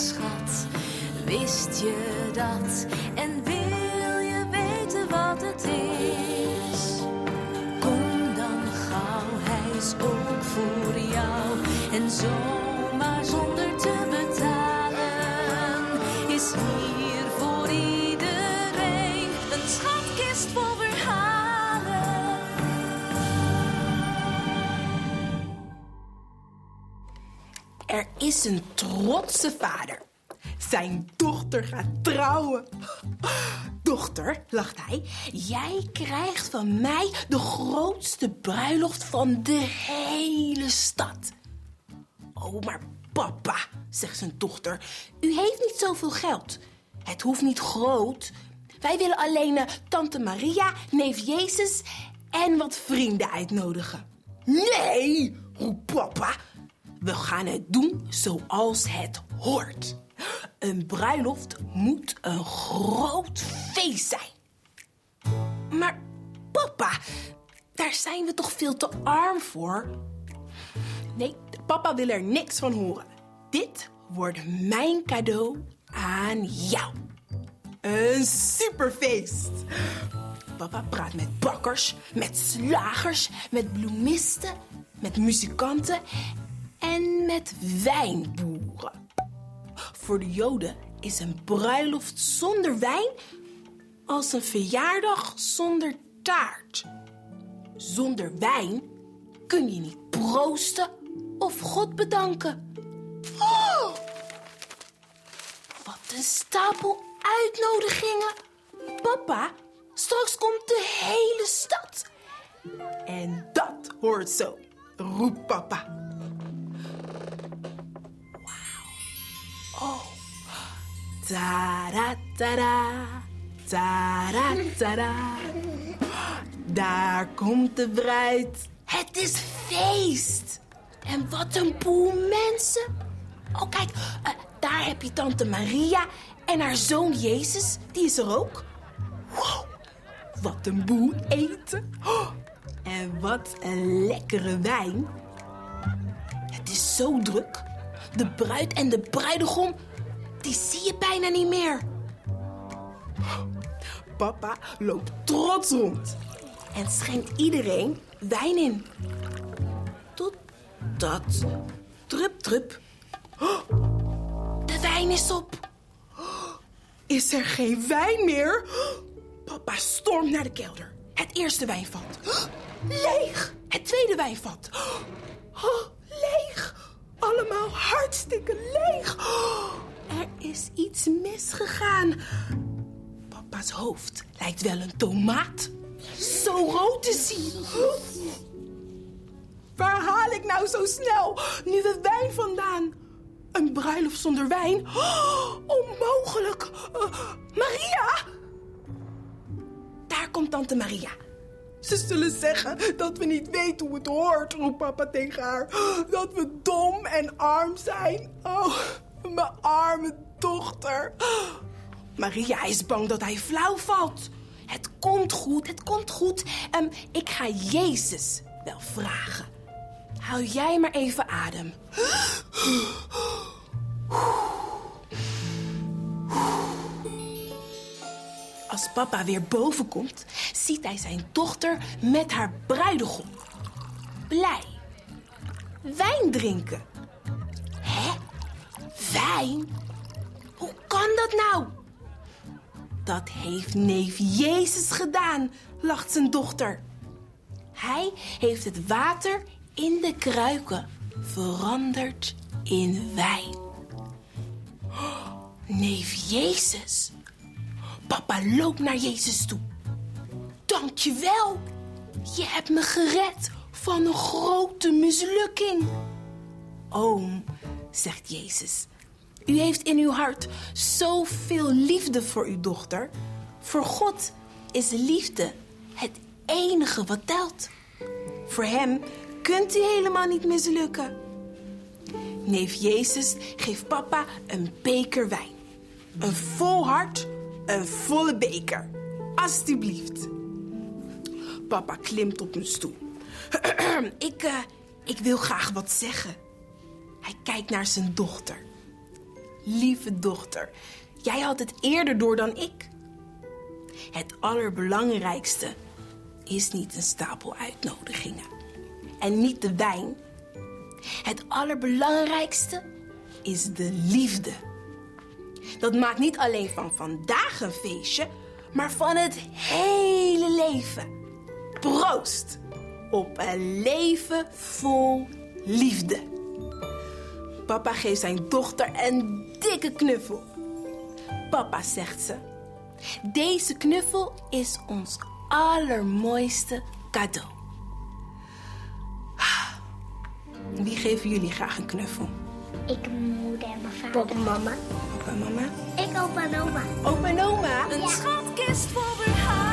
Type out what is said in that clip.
schat. Wist je dat? En wil je weten wat het is? Kom dan gauw, hij is ook voor jou. En zomaar zonder te betalen is hier Er is een trotse vader. Zijn dochter gaat trouwen. Dochter, lacht hij, jij krijgt van mij de grootste bruiloft van de hele stad. Oh, maar papa, zegt zijn dochter, u heeft niet zoveel geld. Het hoeft niet groot. Wij willen alleen eh, tante Maria, neef Jezus en wat vrienden uitnodigen. Nee, roept papa. We gaan het doen zoals het hoort. Een bruiloft moet een groot feest zijn. Maar papa, daar zijn we toch veel te arm voor? Nee, papa wil er niks van horen. Dit wordt mijn cadeau aan jou. Een superfeest. Papa praat met bakkers, met slagers, met bloemisten, met muzikanten en met wijnboeren. Voor de Joden is een bruiloft zonder wijn als een verjaardag zonder taart. Zonder wijn kun je niet proosten of God bedanken. Oh! Wat een stapel uitnodigingen. Papa, straks komt de hele stad. En dat hoort zo, roept papa. Ta-ra-ta-ra, ta-ra-ta-ra. Daar komt de bruid. Het is feest. En wat een boel mensen. Oh, kijk, eh, daar heb je tante Maria en haar zoon Jezus. Die is er ook. Wow, wat een boel eten. Oh, en wat een lekkere wijn. Het is zo druk. De bruid en de bruidegom, die zie je bijna niet meer. Papa loopt trots rond en schenkt iedereen wijn in. Totdat, drup, drup, de wijn is op. Is er geen wijn meer? Papa stormt naar de kelder. Het eerste wijnvat. Leeg. Het tweede wijnvat. Leeg. Allemaal hartstikke leeg. Er is iets misgegaan. Papa's hoofd lijkt wel een tomaat. Zo rood is hij. Waar haal ik nou zo snel nu de wijn vandaan? Een bruiloft zonder wijn? Oh, onmogelijk. Uh, Maria! Daar komt tante Maria. Ze zullen zeggen dat we niet weten hoe het hoort, roept papa tegen haar. Dat we dom en arm zijn. Oh, mijn arme dochter. Maria is bang dat hij flauw valt. Het komt goed, het komt goed. Um, ik ga Jezus wel vragen. Hou jij maar even adem. Als papa weer boven komt, ziet hij zijn dochter met haar bruidegom. Blij. Wijn drinken. Wijn? Hoe kan dat nou? Dat heeft neef Jezus gedaan, lacht zijn dochter. Hij heeft het water in de kruiken veranderd in wijn. Neef Jezus. Papa loopt naar Jezus toe. Dank je wel. Je hebt me gered van een grote mislukking. Oom, zegt Jezus, u heeft in uw hart zoveel liefde voor uw dochter. Voor God is liefde het enige wat telt. Voor hem kunt u helemaal niet mislukken. Neef Jezus geeft papa een beker wijn. Een vol hart, een volle beker. Alsjeblieft. Papa klimt op een stoel. ik, uh, ik wil graag wat zeggen. Hij kijkt naar zijn dochter. lieve dochter. Jij had het eerder door dan ik. Het allerbelangrijkste is niet een stapel uitnodigingen en niet de wijn. Het allerbelangrijkste is de liefde. Dat maakt niet alleen van vandaag een feestje, maar van het hele leven. Proost op een leven vol liefde. Papa geeft zijn dochter een dikke knuffel. Papa zegt ze: Deze knuffel is ons allermooiste cadeau. Wie geven jullie graag een knuffel? Ik, mijn moeder en mijn vader. Papa, mama. Papa en mama? Ik opa en oma. Opa en oma? Een schatkist vol